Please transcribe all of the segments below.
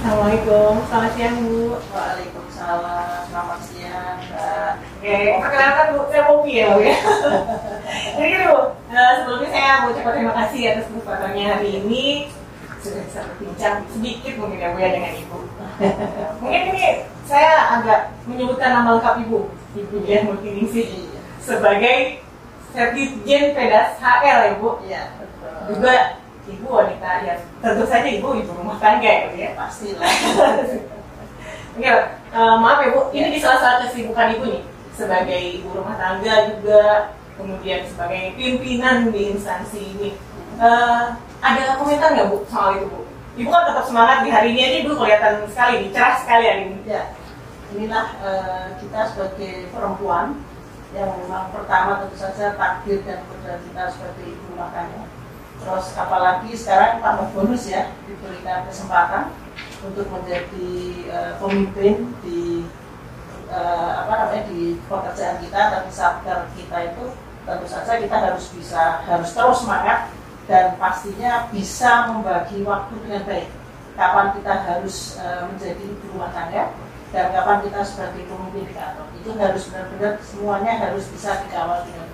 Assalamualaikum, selamat siang Bu. Waalaikumsalam, selamat siang Mbak. Oke, perkenalkan Bu, saya Popi ya Bu ya. Jadi Bu, eh, sebelumnya saya mau ucapkan terima kasih atas kesempatannya hari ini sudah bisa berbincang sedikit mungkin ya Bu ya dengan Ibu. mungkin ini saya agak menyebutkan nama lengkap Ibu, Ibu Dian Multiningsih Iya, sebagai Sekjen Pedas HR ya Bu. iya, betul. Juga Ibu wanita yang tentu saja Ibu ibu rumah tangga ya Bu ya. Pastilah. Oke, eh, maaf ya Bu, ini di salah satu kesibukan Ibu nih sebagai ibu rumah tangga juga, kemudian sebagai pimpinan di instansi ini. Eh, ada komentar nggak Bu soal itu Bu? Ibu kan tetap semangat di hari ini aja Ibu kelihatan sekali nih, cerah sekali hari ini. Ya, inilah eh, kita sebagai perempuan yang memang pertama tentu saja takdir dan kodrat kita sebagai ibu rumah tangga. Terus apalagi sekarang tambah bonus ya diberikan kesempatan untuk menjadi eh, pemimpin di eh, apa namanya di pekerjaan kita dan satker kita itu tentu saja kita harus bisa harus terus semangat dan pastinya bisa membagi waktu dengan baik. Kapan kita harus eh, menjadi ibu rumah tangga dan kapan kita sebagai pemimpin di kantor itu harus benar-benar semuanya harus bisa dikawal dengan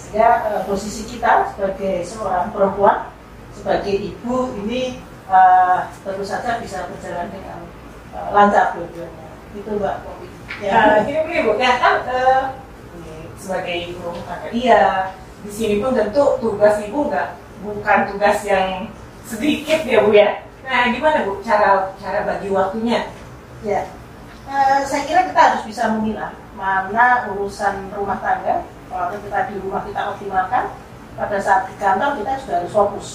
sehingga eh, posisi kita sebagai seorang perempuan, sebagai ibu ini eh, tentu saja bisa berjalan dengan eh, lancar dua-duanya. Itu Mbak Popi. Ya, gini gini Bu, ya kan ini sebagai ibu rumah tangga iya, di sini pun tentu tugas Ibu nggak bukan tugas yang sedikit ya Bu ya. Nah, gimana Bu cara cara bagi waktunya? Ya, Eh, saya kira kita harus bisa memilah mana urusan rumah tangga. Kalau kita di rumah kita optimalkan, pada saat di kantor kita sudah harus fokus.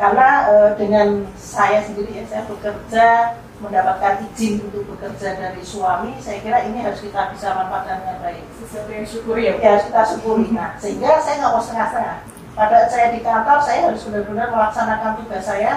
Karena eh, dengan saya sendiri ya, saya bekerja mendapatkan izin untuk bekerja dari suami, saya kira ini harus kita bisa manfaatkan dengan baik. Sesuatu yang syukuri ya. Ya kita syukuri. Nah, sehingga saya nggak mau setengah-setengah. Pada saya di kantor, saya harus benar-benar melaksanakan tugas saya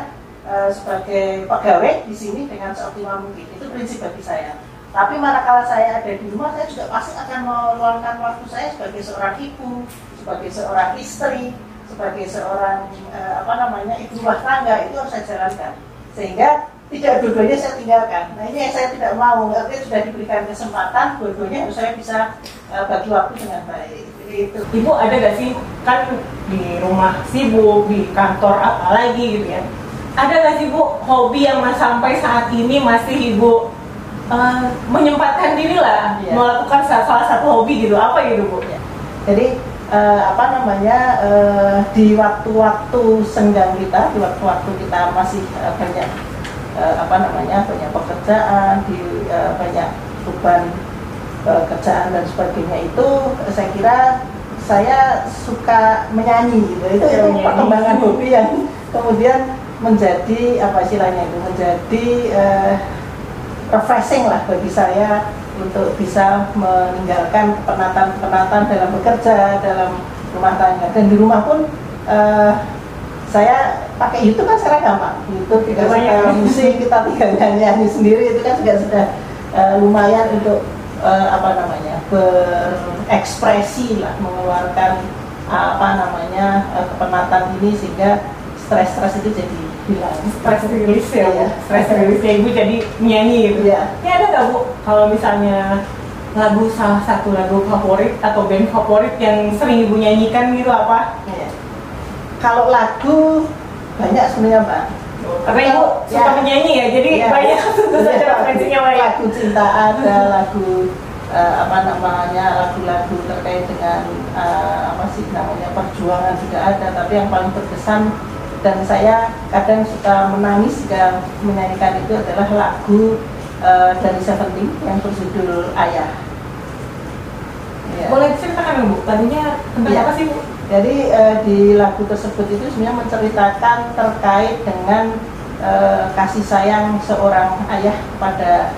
eh, sebagai pegawai di sini dengan seoptimal mungkin. Itu prinsip bagi saya. Tapi manakala saya ada di rumah, saya juga pasti akan meluangkan waktu saya sebagai seorang ibu, sebagai seorang istri, sebagai seorang eh, apa namanya ibu rumah tangga itu harus saya jalankan. Sehingga tidak dua-duanya saya tinggalkan. Nah ini yang saya tidak mau. Artinya sudah diberikan kesempatan, dua-duanya harus saya bisa eh, bagi waktu dengan baik. Itu. Ibu ada gak sih kan di rumah sibuk di kantor apalagi gitu ya? Ada gak sih Bu hobi yang sampai saat ini masih Ibu eh, menyempatkan diri lah Iya. melakukan sa- salah satu hobi gitu apa gitu Bu? Ya. Jadi eh, apa namanya eh, di waktu-waktu senggang kita, di waktu-waktu kita masih eh, banyak eh, apa namanya banyak pekerjaan, di eh, banyak beban eh, kerjaan dan sebagainya itu saya kira saya suka menyanyi gitu. Itu, Ya, itu menyanyi. perkembangan hobi yang kemudian menjadi apa istilahnya itu menjadi eh, refreshing lah bagi saya untuk bisa meninggalkan kepenatan-kepenatan dalam bekerja, dalam rumah tangga. Dan di rumah pun eh, saya pakai YouTube kan sekarang gampang. YouTube kita Banyak. suka musik, kita tinggal nyanyi sendiri itu kan juga sudah eh, lumayan untuk eh, apa namanya berekspresi lah, mengeluarkan apa namanya eh, kepenatan ini sehingga stres-stres itu jadi hilang. Stress release ya Bu? Iya. Stress release Ibu jadi nyanyi gitu Iya. Ini ada gak Bu kalau misalnya lagu salah satu lagu favorit atau band favorit yang sering Ibu nyanyikan gitu apa? Iya. Kalau lagu banyak sebenarnya mbak. Karena Ibu Ya. suka menyanyi ya, jadi Iya. banyak tentu saja referensinya banyak Lagu cinta ada, lagu eh, apa namanya lagu-lagu terkait dengan eh, apa sih namanya perjuangan juga ada. Tapi yang paling berkesan dan saya kadang suka menangis jika menyanyikan itu adalah lagu eh, dari Seventeen yang berjudul Ayah. Iya. Boleh diceritakan Bu? Lagunya tentang Iya. apa sih Bu? Jadi eh, di lagu tersebut itu sebenarnya menceritakan terkait dengan eh, kasih sayang seorang ayah kepada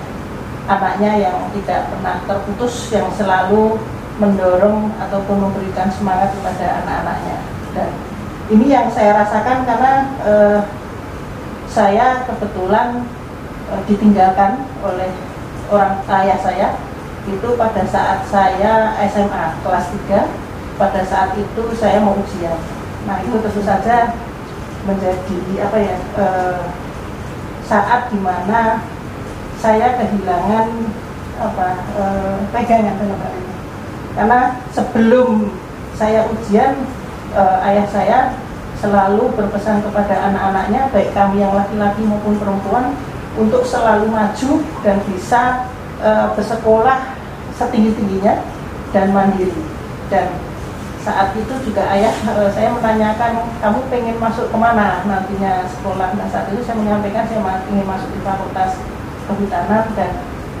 anaknya yang tidak pernah terputus, yang selalu mendorong ataupun memberikan semangat kepada anak-anaknya. Dan ini yang saya rasakan karena eh, saya kebetulan eh, ditinggalkan oleh orang ayah saya. Itu pada saat saya SMA kelas 3 pada saat itu saya mau ujian. Nah itu tentu saja menjadi apa ya eh, saat di mana saya kehilangan apa e, pegangan hal ini. Karena sebelum saya ujian e, ayah saya selalu berpesan kepada anak-anaknya baik kami yang laki-laki maupun perempuan untuk selalu maju dan bisa e, bersekolah setinggi-tingginya dan mandiri. Dan saat itu juga ayah e, saya menanyakan kamu pengen masuk ke mana nantinya sekolah? Nah saat itu saya menyampaikan saya ingin masuk di fakultas kehutanan dan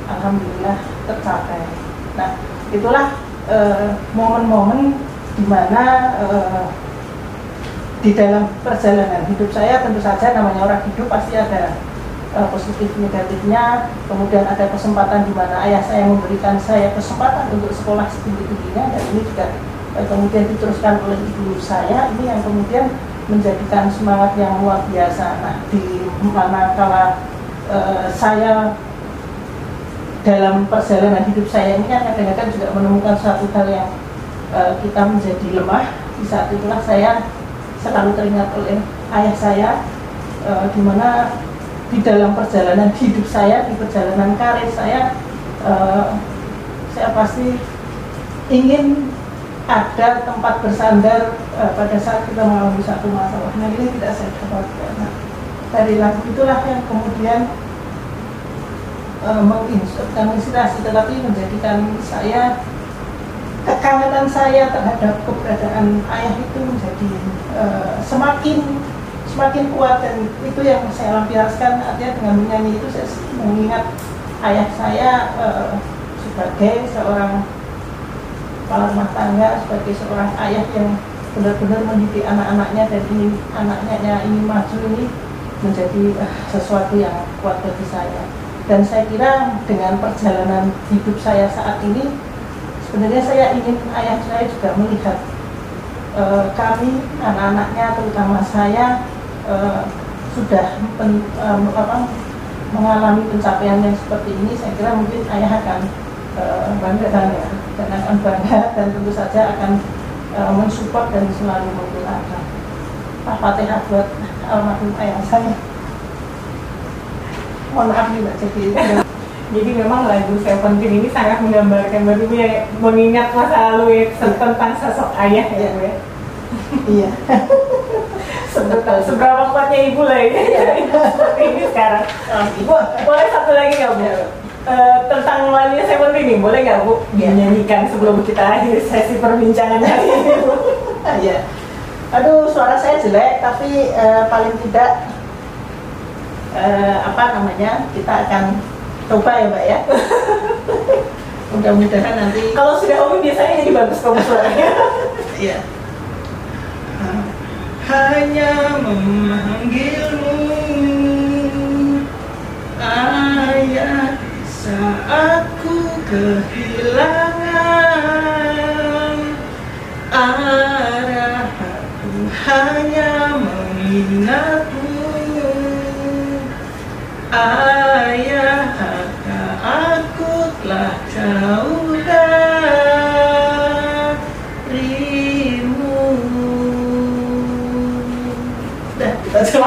alhamdulillah tercapai. Nah itulah momen-momen di mana e, di dalam perjalanan hidup saya tentu saja namanya orang hidup pasti ada uh, positif negatifnya. Kemudian ada kesempatan di mana ayah saya memberikan saya kesempatan untuk sekolah setinggi tingginya dan ini juga Eh, kemudian diteruskan oleh ibu saya. Ini yang kemudian menjadikan semangat yang luar biasa. Nah di mana kala uh, saya dalam perjalanan hidup saya ini kan kadang-kadang juga menemukan suatu hal yang uh, kita menjadi lemah di saat itulah saya selalu teringat oleh ayah saya uh, di mana di dalam perjalanan hidup saya di perjalanan karir saya uh, saya pasti ingin ada tempat bersandar uh, pada saat kita mengalami satu masalah. Nah ini tidak saya dapatkan. Nah, dari lagu itulah yang kemudian uh, menginspirasi, tetapi menjadikan saya kekangenan saya terhadap keberadaan ayah itu menjadi uh, semakin semakin kuat dan itu yang saya lampiaskan. Artinya dengan menyanyi itu saya mengingat ayah saya uh, sebagai seorang kepala rumah tangga sebagai seorang ayah yang benar-benar mendidik anak-anaknya dan ini anaknya ingin maju ini menjadi uh, sesuatu yang kuat bagi saya. Dan saya kira dengan perjalanan hidup saya saat ini sebenarnya saya ingin ayah saya juga melihat uh, kami anak-anaknya terutama saya uh, sudah pen, uh, apa, mengalami pencapaian yang seperti ini saya kira mungkin ayah akan uh, bangga ya dan akan bangga dan tentu saja akan uh, mensupport dan selalu menggunakan Pak Fatihah buat almarhum ayah saya. Mohon maaf nih Mbak jadi jadi memang lagu Seventeen ini sangat menggambarkan bagi ya mengingat masa lalu ya, tentang sosok ayah ya Bu ya. Iya. Seberapa kuatnya ibu lah ya. Seperti ini sekarang. Ibu boleh satu lagi nggak bu? Uh, tentang Mania Seventeen nih, boleh nggak Bu? Ya. nyanyikan sebelum kita akhir sesi perbincangan hari ini Bu? Iya. Aduh, suara saya jelek, tapi uh, paling tidak uh, apa namanya kita akan coba ya Mbak ya. Mudah-mudahan nanti. Kalau sudah Umi biasanya jadi bagus kamu suaranya. Iya. Hanya memanggilmu ayah saat ku kehilangan arah aku hanya mengingatmu ayah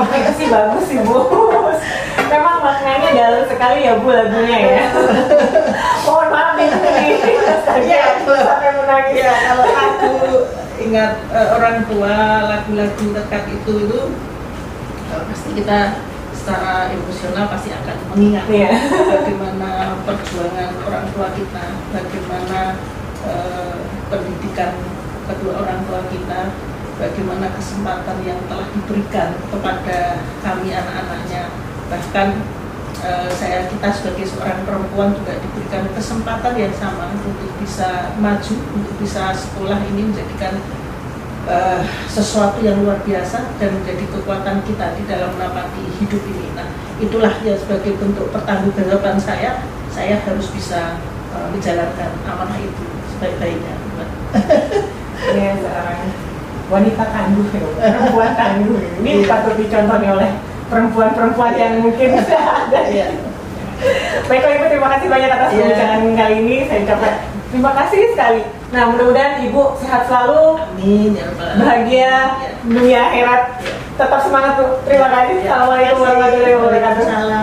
terima kasih bagus ibu memang maknanya dalam sekali ya bu lagunya ya. Mohon maaf ini. Ya sampai menangis. Ya kalau aku ingat uh, orang tua lagu-lagu dekat itu itu uh, pasti kita secara emosional pasti akan mengingat ya. bagaimana perjuangan orang tua kita bagaimana uh, pendidikan kedua orang tua kita bagaimana kesempatan yang telah diberikan kepada kami anak-anaknya. Bahkan uh, saya kita sebagai seorang perempuan juga diberikan kesempatan yang sama untuk bisa maju untuk bisa sekolah ini menjadikan uh, sesuatu yang luar biasa dan menjadi kekuatan kita di dalam menapati hidup ini. Nah itulah ya sebagai bentuk pertanggungjawaban saya. Saya harus bisa uh, menjalankan amanah itu sebaik-baiknya seorang wanita tangguh ya, perempuan tangguh ini yeah. patut dicontoh oleh perempuan-perempuan yang mungkin ada. Iya. Baiklah Ibu, terima kasih banyak atas yeah. kali ini. Saya ucapkan Terima kasih sekali. Nah, mudah-mudahan Ibu sehat selalu, Amin ya bahagia Ya. dunia akhirat. Tetap semangat, Bu. Terima kasih. Ya. Assalamualaikum warahmatullahi wabarakatuh. Waalaikumsalam.